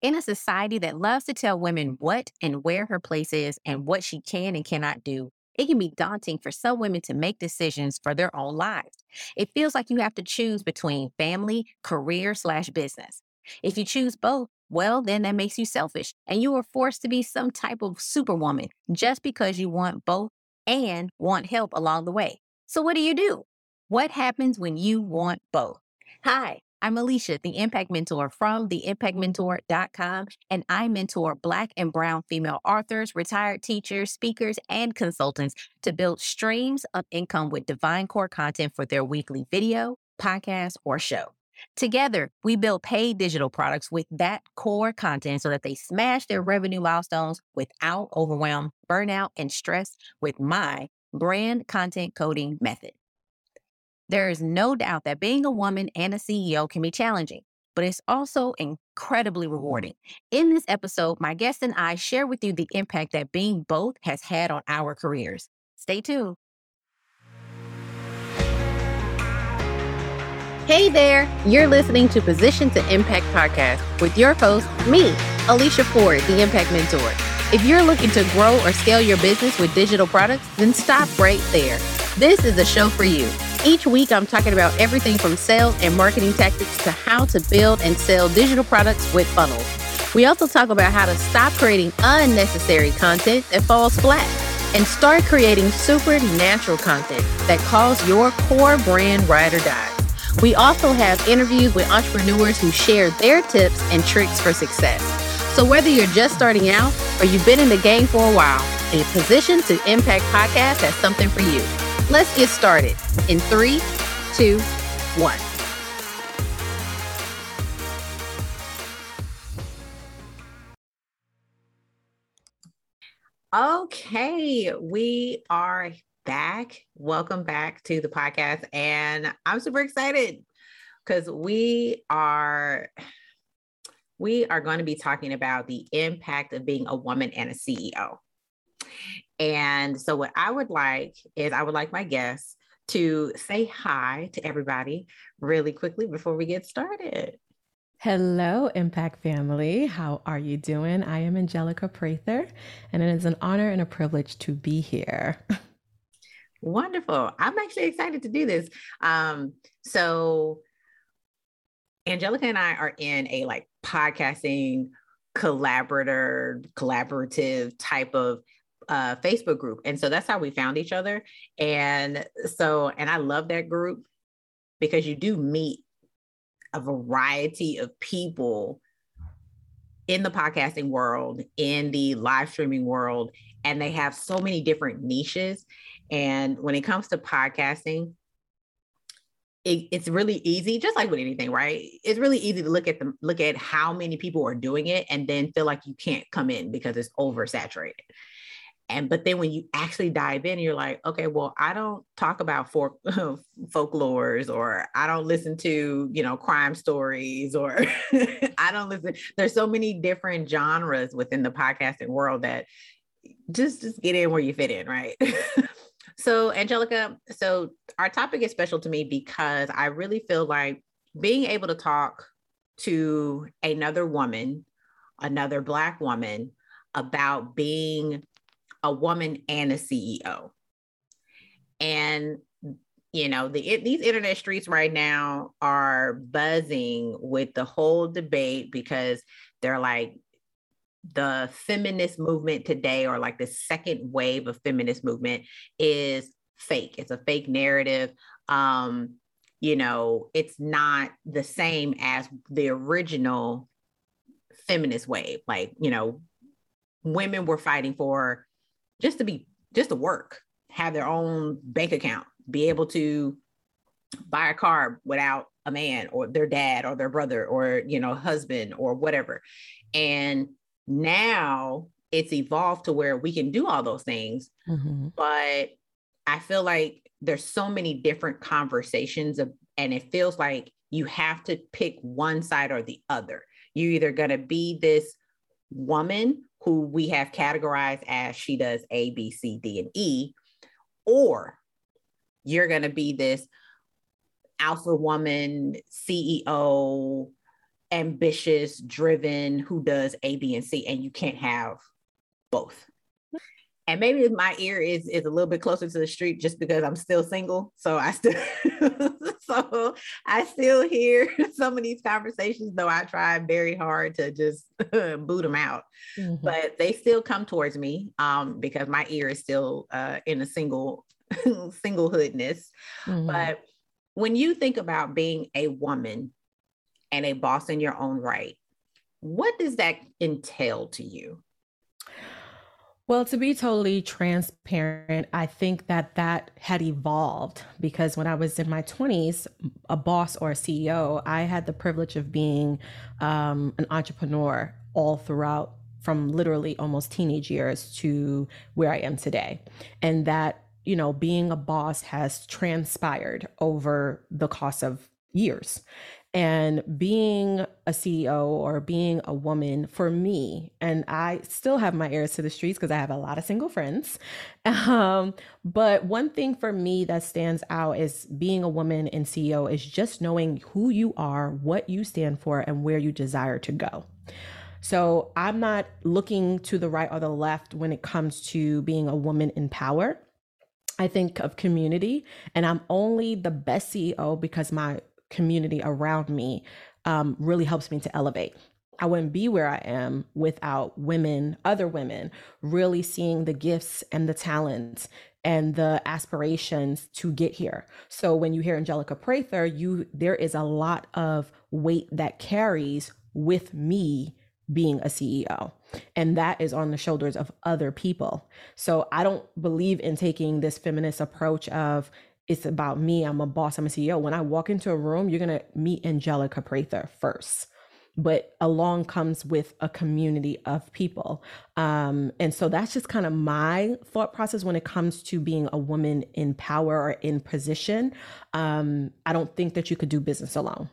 In a society that loves to tell women what and where her place is and what she can and cannot do, it can be daunting for some women to make decisions for their own lives. It feels like you have to choose between family, career, slash business. If you choose both, well, then that makes you selfish and you are forced to be some type of superwoman just because you want both and want help along the way. So, what do you do? What happens when you want both? Hi, I'm Alicia, the Impact Mentor from theimpactmentor.com, and I mentor Black and Brown female authors, retired teachers, speakers, and consultants to build streams of income with divine core content for their weekly video, podcast, or show. Together, we build paid digital products with that core content so that they smash their revenue milestones without overwhelm, burnout, and stress with my brand content coding method. There is no doubt that being a woman and a CEO can be challenging, but it's also incredibly rewarding. In this episode, my guest and I share with you the impact that being both has had on our careers. Stay tuned. Hey there, you're listening to Position to Impact podcast with your host, me, Alicia Ford, the Impact Mentor. If you're looking to grow or scale your business with digital products, then stop right there. This is a show for you. Each week, I'm talking about everything from sales and marketing tactics to how to build and sell digital products with funnels. We also talk about how to stop creating unnecessary content that falls flat and start creating supernatural content that calls your core brand ride or die. We also have interviews with entrepreneurs who share their tips and tricks for success. So whether you're just starting out or you've been in the game for a while, a Position to Impact podcast has something for you. Let's get started in three, two, one. Okay, we are back. Welcome back to the podcast. And I'm super excited because we are we are going to be talking about the impact of being a woman and a CEO. And so, what I would like is, I would like my guests to say hi to everybody really quickly before we get started. Hello, Impact family. How are you doing? I am Angelica Prather, and it is an honor and a privilege to be here. Wonderful. I'm actually excited to do this. Um, so, Angelica and I are in a like podcasting collaborator, collaborative type of uh, Facebook group. And so that's how we found each other. And so, and I love that group because you do meet a variety of people in the podcasting world, in the live streaming world, and they have so many different niches. And when it comes to podcasting, it, it's really easy, just like with anything, right? It's really easy to look at them, look at how many people are doing it, and then feel like you can't come in because it's oversaturated. And but then when you actually dive in you're like okay well i don't talk about folk folklores or i don't listen to you know crime stories or i don't listen. There's so many different genres within the podcasting world that just just get in where you fit in right so angelica so our topic is special to me because i really feel like being able to talk to another woman another black woman about being a woman and a CEO. And you know, the these internet streets right now are buzzing with the whole debate because they're like the feminist movement today or like the second wave of feminist movement is fake. It's a fake narrative. Um, you know, it's not the same as the original feminist wave. Like, you know, women were fighting for just to be just to work, have their own bank account, be able to buy a car without a man or their dad or their brother or you know husband or whatever. And now it's evolved to where we can do all those things, mm-hmm. but I feel like there's so many different conversations of, and it feels like you have to pick one side or the other. You're either going to be this woman who we have categorized as she does A, B, C, D, and E, or you're going to be this alpha woman, CEO, ambitious, driven, who does A, B, and C, and you can't have both. And maybe my ear is is a little bit closer to the street just because I'm still single. So I still so I still hear some of these conversations, though I try very hard to just boot them out. Mm-hmm. But they still come towards me um, because my ear is still uh, in a single singlehoodness. Mm-hmm. But when you think about being a woman and a boss in your own right, what does that entail to you? Well, to be totally transparent, I think that that had evolved because when I was in my 20s, a boss or a CEO, I had the privilege of being um, an entrepreneur all throughout from literally almost teenage years to where I am today. And that, you know, being a boss has transpired over the course of years. And being a CEO or being a woman for me, and I still have my ears to the streets because I have a lot of single friends. Um, but one thing for me that stands out is being a woman in CEO is just knowing who you are, what you stand for, and where you desire to go. So I'm not looking to the right or the left when it comes to being a woman in power. I think of community, and I'm only the best CEO because my community around me um, really helps me to elevate. I wouldn't be where I am without women, other women, really seeing the gifts and the talents and the aspirations to get here. So when you hear Angelica Prather, you there is a lot of weight that carries with me being a CEO. And that is on the shoulders of other people. So I don't believe in taking this feminist approach of it's about me. I'm a boss. I'm a CEO. When I walk into a room, you're going to meet Angelica Prather first. But along comes with a community of people. Um, and so that's just kind of my thought process when it comes to being a woman in power or in position. Um, I don't think that you could do business alone.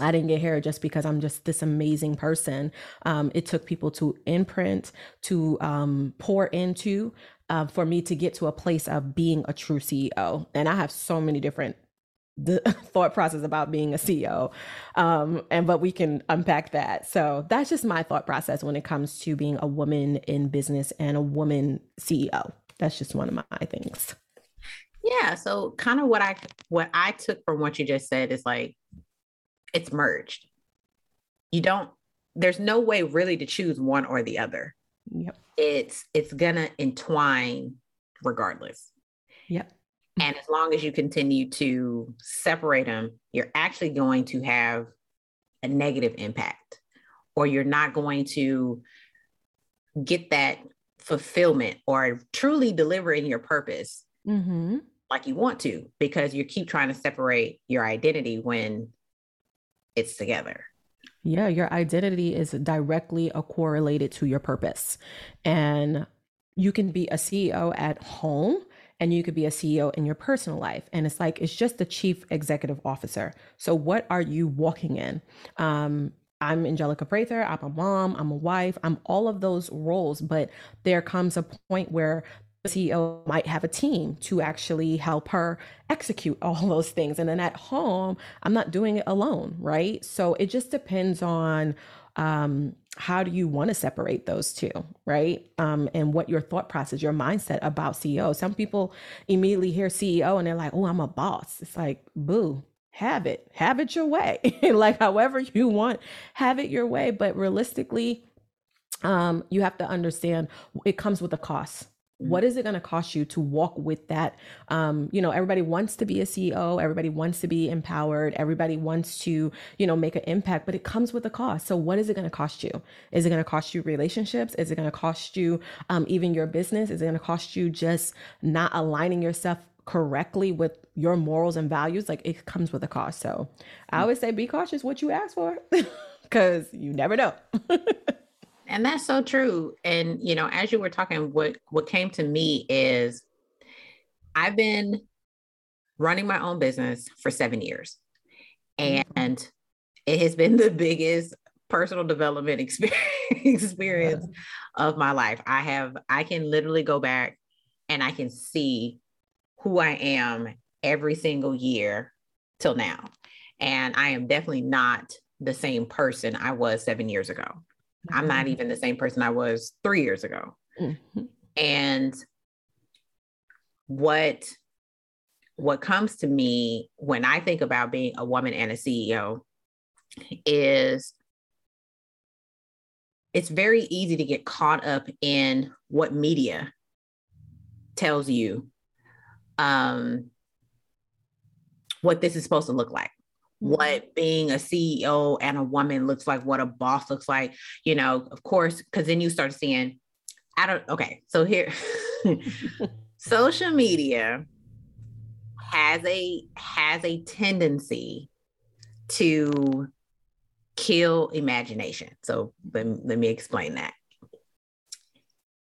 I didn't get here just because I'm just this amazing person. Um, it took people to imprint, to um, pour into, uh, for me to get to a place of being a true CEO. And I have so many different thought process about being a CEO. Um, and but we can unpack that. So that's just my thought process when it comes to being a woman in business and a woman CEO. That's just one of my things. Yeah. So kind of what I what I took from what you just said is like it's merged. You don't there's no way really to choose one or the other. Yep. It's it's gonna entwine regardless. Yep. And as long as you continue to separate them, you're actually going to have a negative impact, or you're not going to get that fulfillment or truly delivering your purpose mm-hmm. like you want to because you keep trying to separate your identity when it's together. Yeah, your identity is directly a correlated to your purpose. And you can be a CEO at home and you could be a CEO in your personal life. And it's like, it's just the chief executive officer. So, what are you walking in? Um, I'm Angelica Prather. I'm a mom. I'm a wife. I'm all of those roles. But there comes a point where CEO might have a team to actually help her execute all those things. And then at home, I'm not doing it alone, right? So it just depends on um, how do you want to separate those two, right? Um, and what your thought process, your mindset about CEO. Some people immediately hear CEO and they're like, oh, I'm a boss. It's like, boo, have it, have it your way. like, however you want, have it your way. But realistically, um, you have to understand it comes with a cost what is it going to cost you to walk with that? Um, you know everybody wants to be a ceo everybody wants to be empowered everybody wants to you know make an impact but it comes with a cost. So what is it going to cost you? Is it going to cost you relationships? Is it going to cost you um, even your business? Is it going to cost you just not aligning yourself correctly with your morals and values? Like it comes with a cost. So i always say be cautious what you ask for because you never know And that's so true. And you know, as you were talking, what what came to me is I've been running my own business for seven years. Mm-hmm. And it has been the biggest personal development experience, experience of my life. I have, I can literally go back and I can see who I am every single year till now. And I am definitely not the same person I was seven years ago. Mm-hmm. I'm not mm-hmm. even the same person I was three years ago. Mm-hmm. And what what comes to me when I think about being a woman and a CEO is it's very easy to get caught up in what media tells you um, what this is supposed to look like. Mm-hmm. what being a CEO and a woman looks like, what a boss looks like, you know, of course, because then you start seeing, I don't, okay, so here, social media has a has a tendency to kill imagination. So let, let me explain that.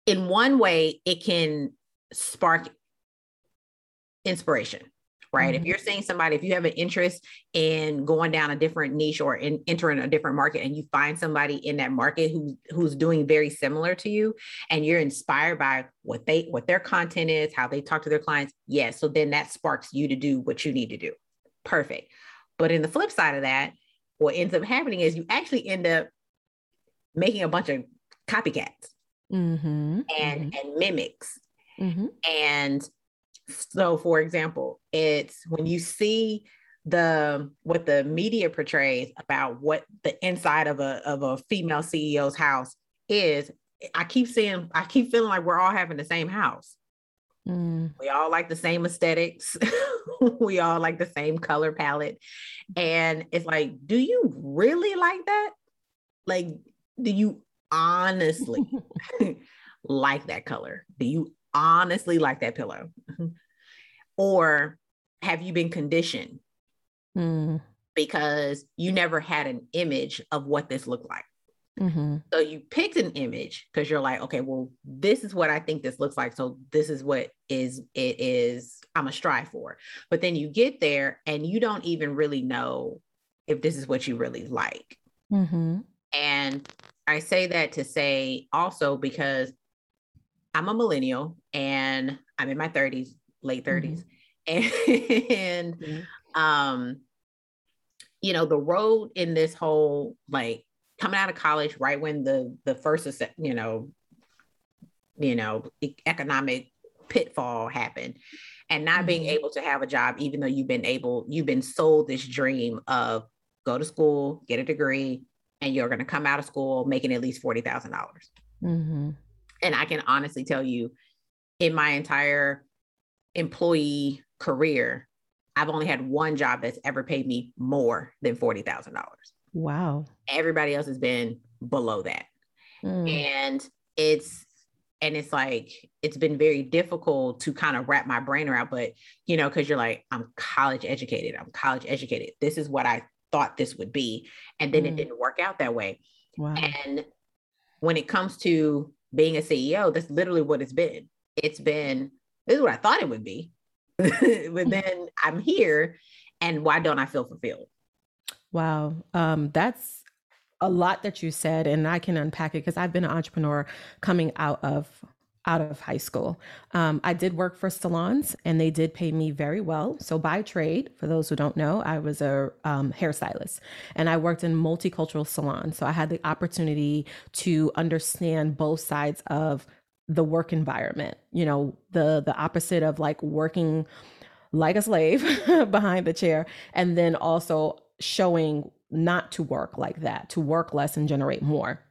In one way, it can spark inspiration, right? Mm-hmm. If you're seeing somebody, if you have an interest in going down a different niche or in entering a different market and you find somebody in that market who, who's doing very similar to you and you're inspired by what they what their content is, how they talk to their clients, yes. So then that sparks you to do what you need to do. Perfect. But in the flip side of that, what ends up happening is you actually end up making a bunch of copycats mm-hmm. and mm-hmm. and mimics mm-hmm. and so for example it's when you see the what the media portrays about what the inside of a of a female CEO's house is I keep seeing I keep feeling like we're all having the same house. Mm. We all like the same aesthetics. we all like the same color palette. And it's like, do you really like that? Like, do you honestly like that color? Do you honestly like that pillow? or have you been conditioned? Mm. Because you never had an image of what this looked like. Mm-hmm. So you picked an image because you're like, okay, well, this is what I think this looks like. So this is what is it is I'm a strive for. But then you get there and you don't even really know if this is what you really like. Mm-hmm. And I say that to say also because I'm a millennial and I'm in my 30s, late 30s. Mm-hmm. And mm-hmm. um, you know, the road in this whole like coming out of college right when the the first you know you know economic pitfall happened and not mm-hmm. being able to have a job even though you've been able you've been sold this dream of go to school get a degree and you're going to come out of school making at least $40000 mm-hmm. and i can honestly tell you in my entire employee career i've only had one job that's ever paid me more than $40000 Wow. Everybody else has been below that. Mm. And it's and it's like it's been very difficult to kind of wrap my brain around but you know because you're like i'm college educated i'm college educated this is what i thought this would be and then mm. it didn't work out that way wow. and when it comes to being a ceo that's literally what it's been it's been this is what i thought it would be but then i'm here and why don't i feel fulfilled Wow. Um, that's a lot that you said, and I can unpack it because I've been an entrepreneur coming out of out of high school. Um, I did work for salons and they did pay me very well. So, by trade, for those who don't know, I was a um, hairstylist and I worked in multicultural salons. So, I had the opportunity to understand both sides of the work environment, you know, the the opposite of like working like a slave behind the chair and then also showing not to work like that, to work less and generate more.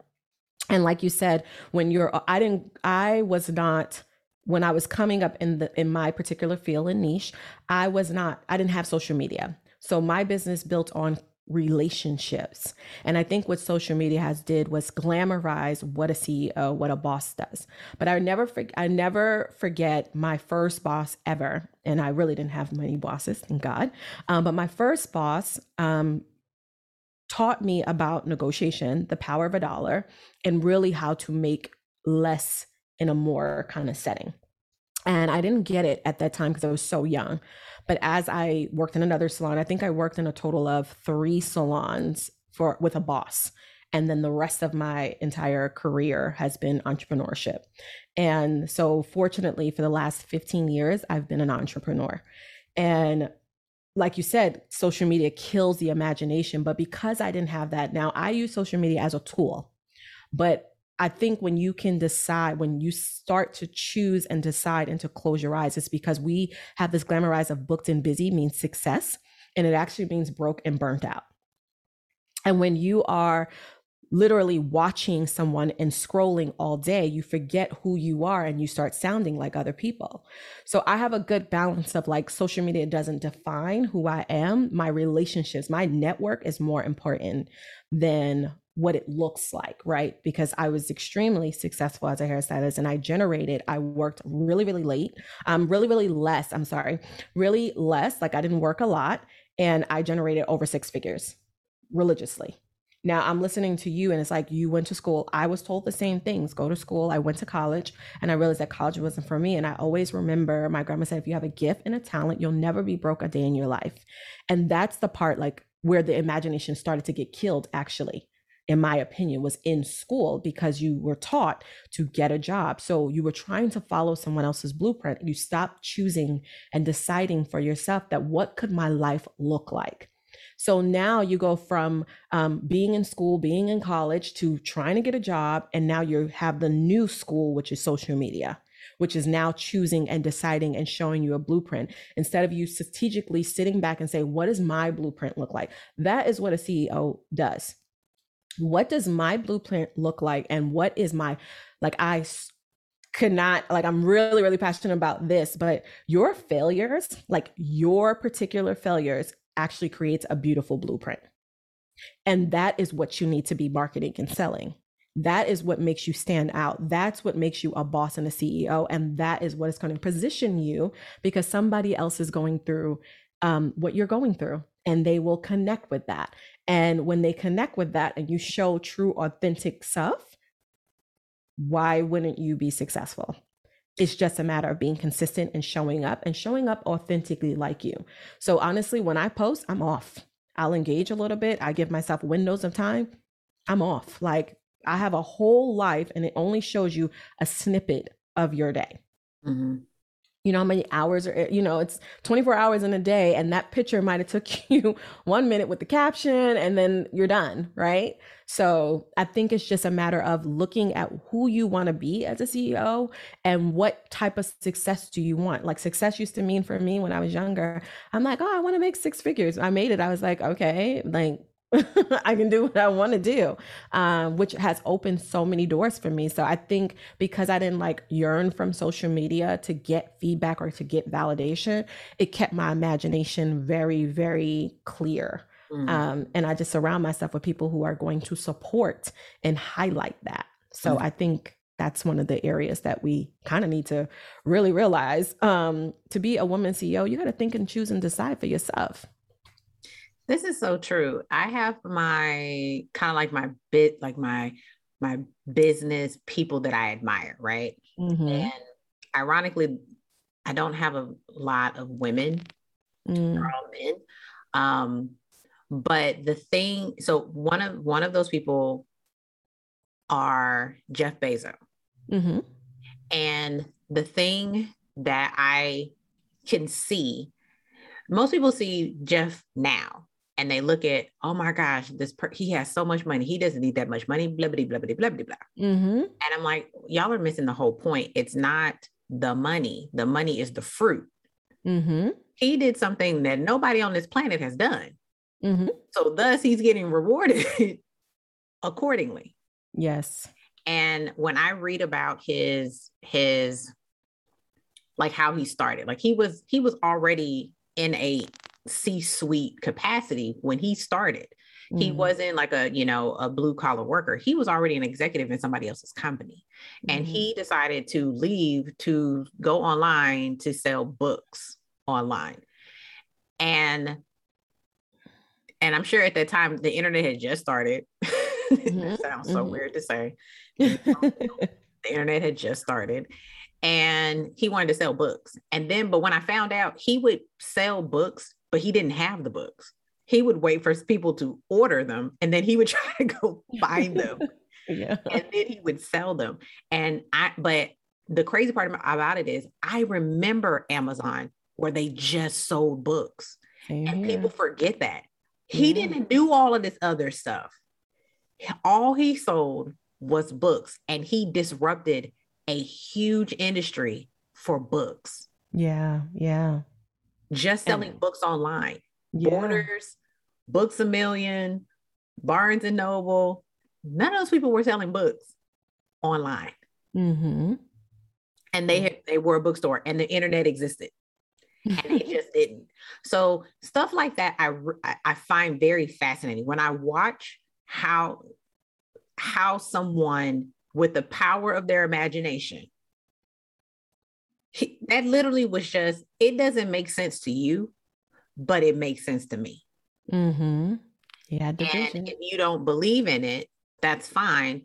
And like you said, when you're, I didn't, I was not, when I was coming up in the, in my particular field and niche, I was not, I didn't have social media. So my business built on relationships. And I think what social media has did was glamorize what a CEO, what a boss does. But I never I never forget my first boss ever. And I really didn't have many bosses, thank God. Um, but my first boss um, taught me about negotiation, the power of a dollar, and really how to make less in a more kind of setting. And I didn't get it at that time because I was so young. But as I worked in another salon, I think I worked in a total of three salons for with a boss. And then the rest of my entire career has been entrepreneurship. And so fortunately for the last 15 years, I've been an entrepreneur. And like you said, social media kills the imagination. But because I didn't have that, now I use social media as a tool. But I think when you can decide, when you start to choose and decide and to close your eyes, it's because we have this glamorized of booked and busy means success. And it actually means broke and burnt out. And when you are literally watching someone and scrolling all day, you forget who you are and you start sounding like other people. So I have a good balance of like social media doesn't define who I am. My relationships, my network is more important than what it looks like, right? Because I was extremely successful as a hairstylist and I generated, I worked really, really late, um, really, really less, I'm sorry, really less, like I didn't work a lot and I generated over six figures religiously. Now I'm listening to you and it's like you went to school. I was told the same things. Go to school. I went to college and I realized that college wasn't for me. And I always remember my grandma said, if you have a gift and a talent, you'll never be broke a day in your life. And that's the part like where the imagination started to get killed actually in my opinion, was in school because you were taught to get a job. So you were trying to follow someone else's blueprint. You stopped choosing and deciding for yourself that what could my life look like? So now you go from um, being in school, being in college to trying to get a job. And now you have the new school, which is social media, which is now choosing and deciding and showing you a blueprint instead of you strategically sitting back and say, what does my blueprint look like? That is what a CEO does what does my blueprint look like? And what is my like i could not like i'm really really passionate about this but your failures like your particular failures actually creates a beautiful blueprint. And that is what you need to be marketing and selling. That is what makes you stand out. That's what makes you a boss and a ceo and that is what is going to position you because somebody else is going through um, what you're going through and they will connect with that and when they connect with that and you show true, authentic self, why wouldn't you be successful? It's just a matter of being consistent and showing up and showing up authentically like you. So honestly, when I post, I'm off. I'll engage a little bit. I give myself windows of time. I'm off. Like I have a whole life and it only shows you a snippet of your day. Mm-hmm you know how many hours are you know it's 24 hours in a day and that picture might have took you one minute with the caption and then you're done right? So i think it's just a matter of looking at who you want to be as a ceo and what type of success do you want? Like success used to mean for me when i was younger i'm like oh i want to make six figures. I made it. I was like okay like I can do what I want to do, um, which has opened so many doors for me. So I think because I didn't like yearn from social media to get feedback or to get validation, it kept my imagination very, very clear. Mm. Um, and I just surround myself with people who are going to support and highlight that. So mm. I think that's one of the areas that we kind of need to really realize. Um, to be a woman CEO, you got to think and choose and decide for yourself. This is so true. I have my kind of like my bit, like my my business people that I admire, right? Mm-hmm. And ironically, I don't have a lot of women. Mm. They're all men. Um, but the thing, so one of one of those people are Jeff Bezos. Mm-hmm. And the thing that I can see, most people see Jeff now, and they look at, oh my gosh, this per- he has so much money. He doesn't need that much money. Blah blah blah blah blah blah blah. Mm-hmm. And I'm like, y'all are missing the whole point. It's not the money. The money is the fruit. Mm-hmm. He did something that nobody on this planet has done. Mm-hmm. So thus, he's getting rewarded accordingly. Yes. And when I read about his his like how he started, like he was he was already in a C-suite capacity when he started. Mm-hmm. He wasn't like a, you know, a blue collar worker. He was already an executive in somebody else's company. Mm-hmm. And he mm-hmm. decided to leave to go online to sell books online. And and I'm sure at that time the internet had just started. Mm-hmm. sounds so mm-hmm. weird to say. the internet had just started and he wanted to sell books. And then, but when I found out he would sell books but he didn't have the books. He would wait for people to order them and then he would try to go find them. yeah. And then he would sell them. And I, but the crazy part about it is I remember Amazon where they just sold books. Same and here. people forget that. He yeah. didn't do all of this other stuff. All he sold was books and he disrupted a huge industry for books. Yeah, yeah. Just selling and, books online. Yeah. Borders, Books a Million, Barnes and Noble. None of those people were selling books online. Mm-hmm. And they had, they were a bookstore and the internet existed. and they just didn't. So stuff like that, I I find very fascinating when I watch how how someone with the power of their imagination he, that literally was just it doesn't make sense to you but it makes sense to me. Mm-hmm. Yeah and if you don't believe in it that's fine.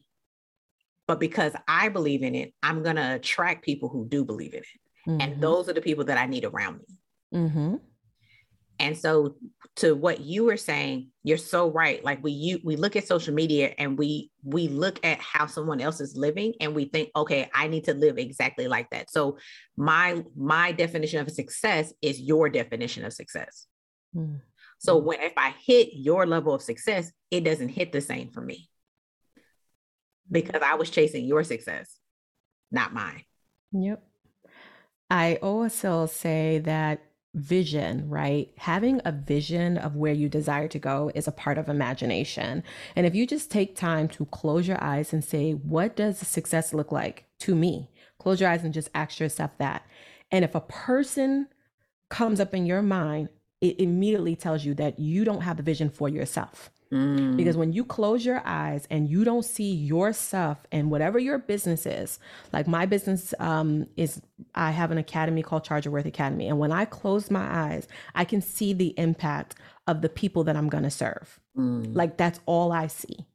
But because i believe in it i'm going to attract people who do believe in it. Mm-hmm. and those are the people that i need around me. Mm-hmm. And so to what you were saying, you're so right. Like we you we look at social media and we we look at how someone else is living and we think, okay, I need to live exactly like that. So my my definition of success is your definition of success. Mm. So when if I hit your level of success, it doesn't hit the same for me. Because I was chasing your success, not mine. Yep. I also say that vision, right? Having a vision of where you desire to go is a part of imagination. And if you just take time to close your eyes and say, what does success look like to me? Close your eyes and just ask yourself that. And if a person comes up in your mind, it immediately tells you that you don't have the vision for yourself. Mm. Because when you close your eyes and you don't see yourself and whatever your business is, like my business um, is, I have an academy called Charger Worth Academy. And when I close my eyes, I can see the impact of the people that I'm going to serve. Mm. Like that's all I see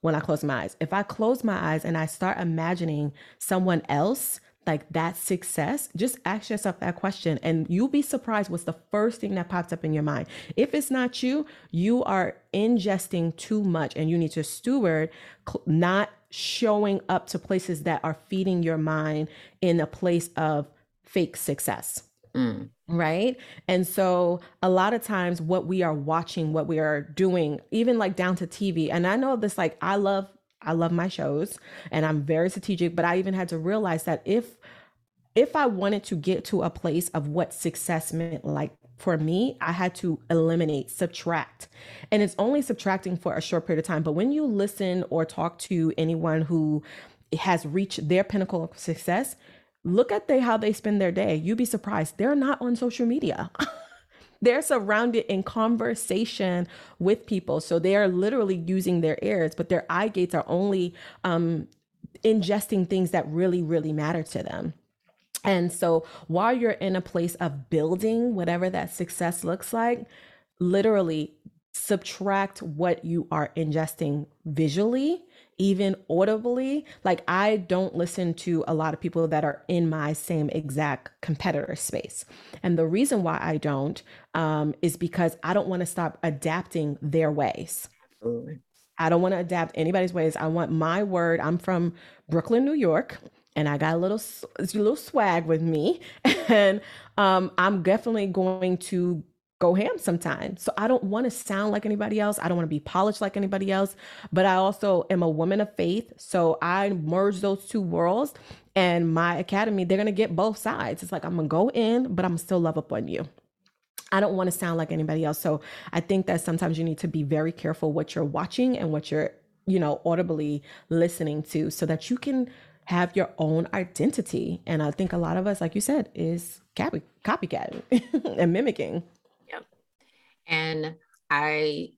when I close my eyes. If I close my eyes and I start imagining someone else like that success, just ask yourself that question and you'll be surprised what's the first thing that pops up in your mind. If it's not you, you are ingesting too much and you need to steward not showing up to places that are feeding your mind in a place of fake success. Mm. Right. And so a lot of times what we are watching, what we are doing, even like down to TV, and I know this, like, I love I love my shows and I'm very strategic, but I even had to realize that if if I wanted to get to a place of what success meant like for me, I had to eliminate, subtract. And it's only subtracting for a short period of time, but when you listen or talk to anyone who has reached their pinnacle of success, look at they how they spend their day. You'd be surprised. They're not on social media. they're surrounded in conversation with people. So they are literally using their ears, but their eye gates are only um, ingesting things that really, really matter to them. And so while you're in a place of building whatever that success looks like, literally subtract what you are ingesting visually even audibly. Like I don't listen to a lot of people that are in my same exact competitor space. And the reason why I don't um, is because I don't want to stop adapting their ways. Absolutely. I don't want to adapt anybody's ways. I want my word. I'm from Brooklyn, New York and I got a little a little swag with me, and um, I'm definitely going to go ham sometimes. So I don't want to sound like anybody else. I don't want to be polished like anybody else. But I also am a woman of faith. So I merge those two worlds. And my academy, they're going to get both sides. It's like I'm going to go in, but I'm still love up on you. I don't want to sound like anybody else. So I think that sometimes you need to be very careful what you're watching and what you're, you know, audibly listening to so that you can have your own identity. And I think a lot of us, like you said, is copy copycatting and mimicking. And I,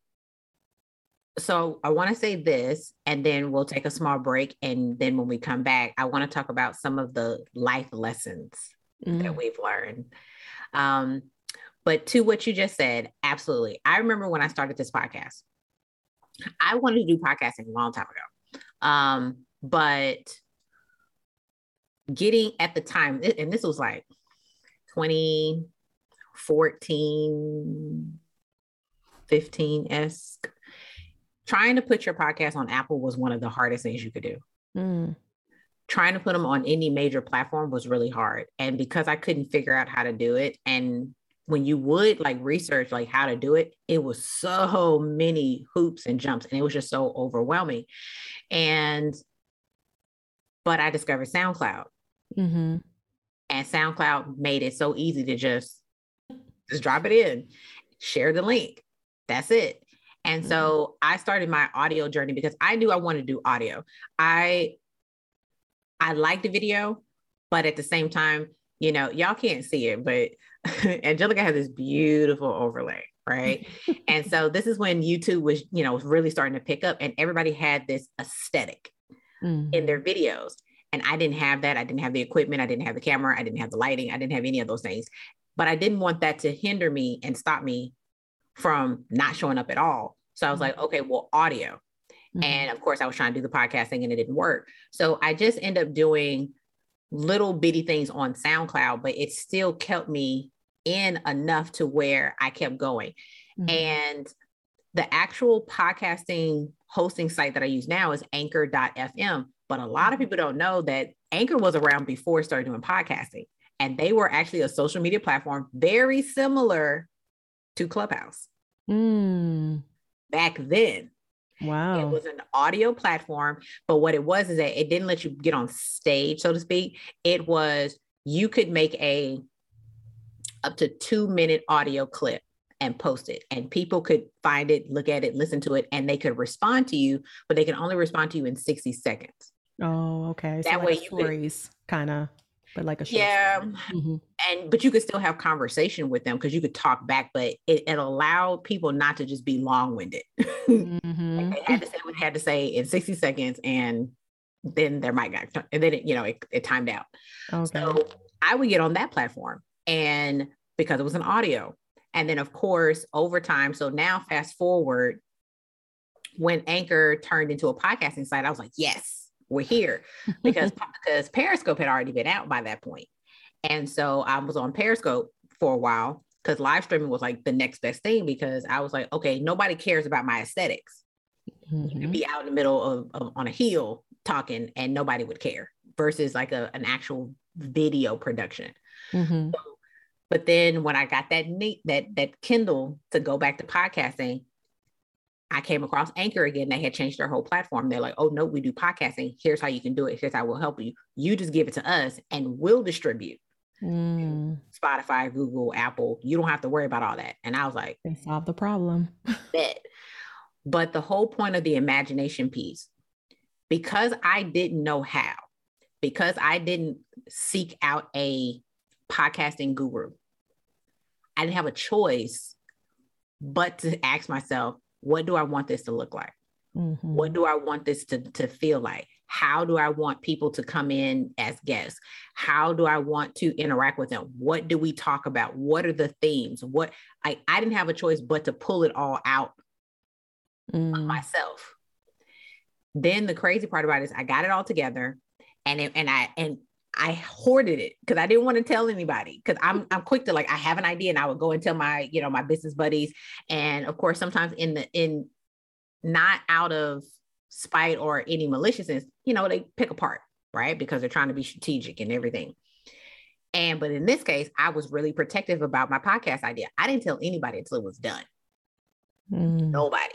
so I want to say this, and then we'll take a small break. And then when we come back, I want to talk about some of the life lessons mm. that we've learned. Um, but to what you just said, absolutely. I remember when I started this podcast, I wanted to do podcasting a long time ago. Um, but getting at the time, and this was like 2014, 15 esque. Trying to put your podcast on Apple was one of the hardest things you could do. Mm. Trying to put them on any major platform was really hard. And because I couldn't figure out how to do it, and when you would like research like how to do it, it was so many hoops and jumps, and it was just so overwhelming. And but I discovered SoundCloud, mm-hmm. and SoundCloud made it so easy to just just drop it in, share the link. That's it. And mm-hmm. so I started my audio journey because I knew I wanted to do audio. I I like the video, but at the same time, you know, y'all can't see it, but Angelica has this beautiful overlay, right? and so this is when YouTube was, you know, was really starting to pick up and everybody had this esthetic mm-hmm. in their videos. And I didn't have that. I didn't have the equipment. I didn't have the camera. I didn't have the lighting. I didn't have any of those things. But I didn't want that to hinder me and stop me from not showing up at all. So I was like, okay, well, audio. Mm-hmm. And of course, I was trying to do the podcasting and it didn't work. So I just end up doing little bitty things on SoundCloud, but it still kept me in enough to where I kept going. Mm-hmm. And the actual podcasting hosting site that I use now is anchor.fm. But a lot of people don't know that Anchor was around before I started doing podcasting. And they were actually a social media platform very similar to Clubhouse mm. back then. Wow. It was an audio platform, but what it was is that it didn't let you get on stage, so to speak. It was you could make a up to two minute audio clip and post it and people could find it look at it listen to it and they could respond to you but they can only respond to you in 60 seconds oh okay that so way like stories kind of but like a yeah mm-hmm. and but you could still have conversation with them because you could talk back but it, it allowed people not to just be long-winded mm-hmm. they had to say what they had to say in 60 seconds and then their mic got and then it, you know it, it timed out okay. so i would get on that platform and because it was an audio and then of course over time so now fast forward when anchor turned into a podcasting site i was like yes we're here because because Periscope had already been out by that point. And so I was on Periscope for a while because live streaming was like the next best thing because I was like, okay, nobody cares about my esthetics mm-hmm. You could mm-hmm. be out in the middle of, of, on a hill talking and nobody would care versus like a, an actual video production. Mm-hmm. So, but then when I got that neat that that Kindle to go back to podcasting, I came across Anchor again. They had changed their whole platform. They're like, oh, no, we do podcasting. Here's how you can do it. Here's how we'll help you. You just give it to us and we'll distribute. Mm. Spotify, Google, Apple. You don't have to worry about all that. And I was like, they solved the problem. bet. But the whole point of the imagination piece, because I didn't know how, because I didn't seek out a podcasting guru, I didn't have a choice but to ask myself, what do I want this to look like? Mm-hmm. What do I want this to, to feel like? How do I want people to come in as guests? How do I want to interact with them? What do we talk about? What are the themes? What I, I didn't have a choice but to pull it all out mm. myself. Then the crazy part about it is I got it all together and it, and I and I hoarded it because I didn't want to tell anybody because I'm I'm quick to like I have an idea and I would go and tell my you know my business buddies. And of course sometimes in the in not out of spite or any maliciousness you know they pick apart right? Because they're trying to be strategic and everything. And but in this case I was really protective about my podcast idea. I didn't tell anybody until it was done. Mm. nobody.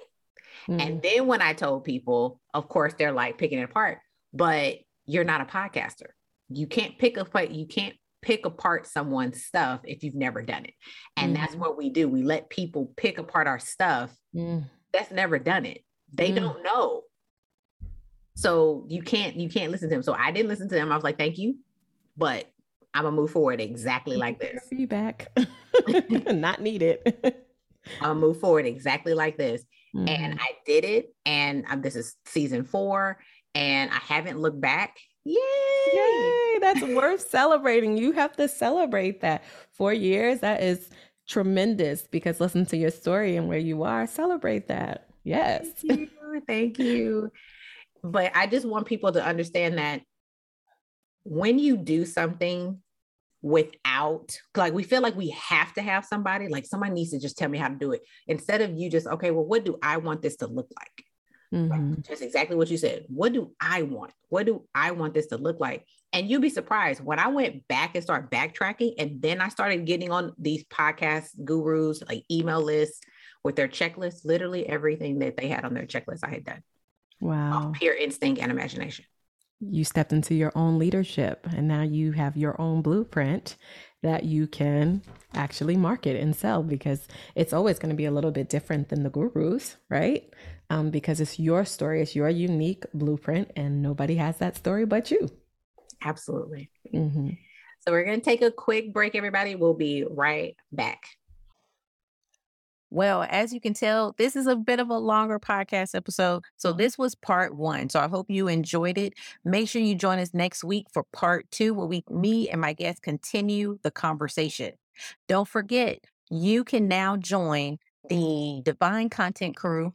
Mm. and then when I told people of course they're like picking it apart but you're not a podcaster you can't pick apart you can't pick apart someone's stuff if you've never done it. And mm-hmm. that's what we do. We let people pick apart our stuff mm. that's never done it. They mm. don't know. So you can't you can't listen to them. So i didn't listen to them. I was like thank you but i'm gonna move forward exactly like this. feedback not needed i'll move forward exactly like this. Mm-hmm. and i did it and um, this is season four and i haven't looked back Yay! Yay! That's worth celebrating. You have to celebrate that. Four years, that is tremendous because listen to your story and where you are, celebrate that. Yes. Thank you. Thank you. But I just want people to understand that when you do something without like we feel like we have to have somebody like somebody needs to just tell me how to do it instead of you just okay well what do i want this to look like Mm-hmm. Like just exactly what you said. What do I want? What do I want this to look like? And you'll be surprised when I went back and started backtracking, and then I started getting on these podcast gurus, like email lists with their checklist. Literally everything that they had on their checklist, I had done. Wow. Pure instinct and imagination. You stepped into your own leadership, and now you have your own blueprint that you can actually market and sell because it's always going to be a little bit different than the gurus, right? Um, because it's your story, it's your unique blueprint, and nobody has that story but you. Absolutely. Mm-hmm. So we're going to take a quick break, everybody. We'll be right back. Well, as you can tell, this is a bit of a longer podcast episode. So, this was part one. So, I hope you enjoyed it. Make sure you join us next week for part two, where we, me and my guests continue the conversation. Don't forget, you can now join the Divine Content Crew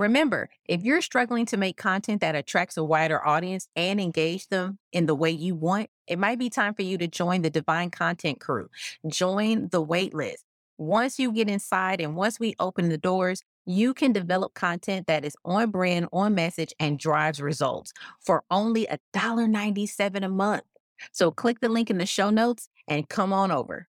Remember, if you're struggling to make content that attracts a wider audience and engage them in the way you want, it might be time for you to join the Divine Content Crew. Join the waitlist. Once you get inside and once we open the doors, you can develop content that is on brand, on message, and drives results for only $1.97 a month. So click the link in the show notes and come on over.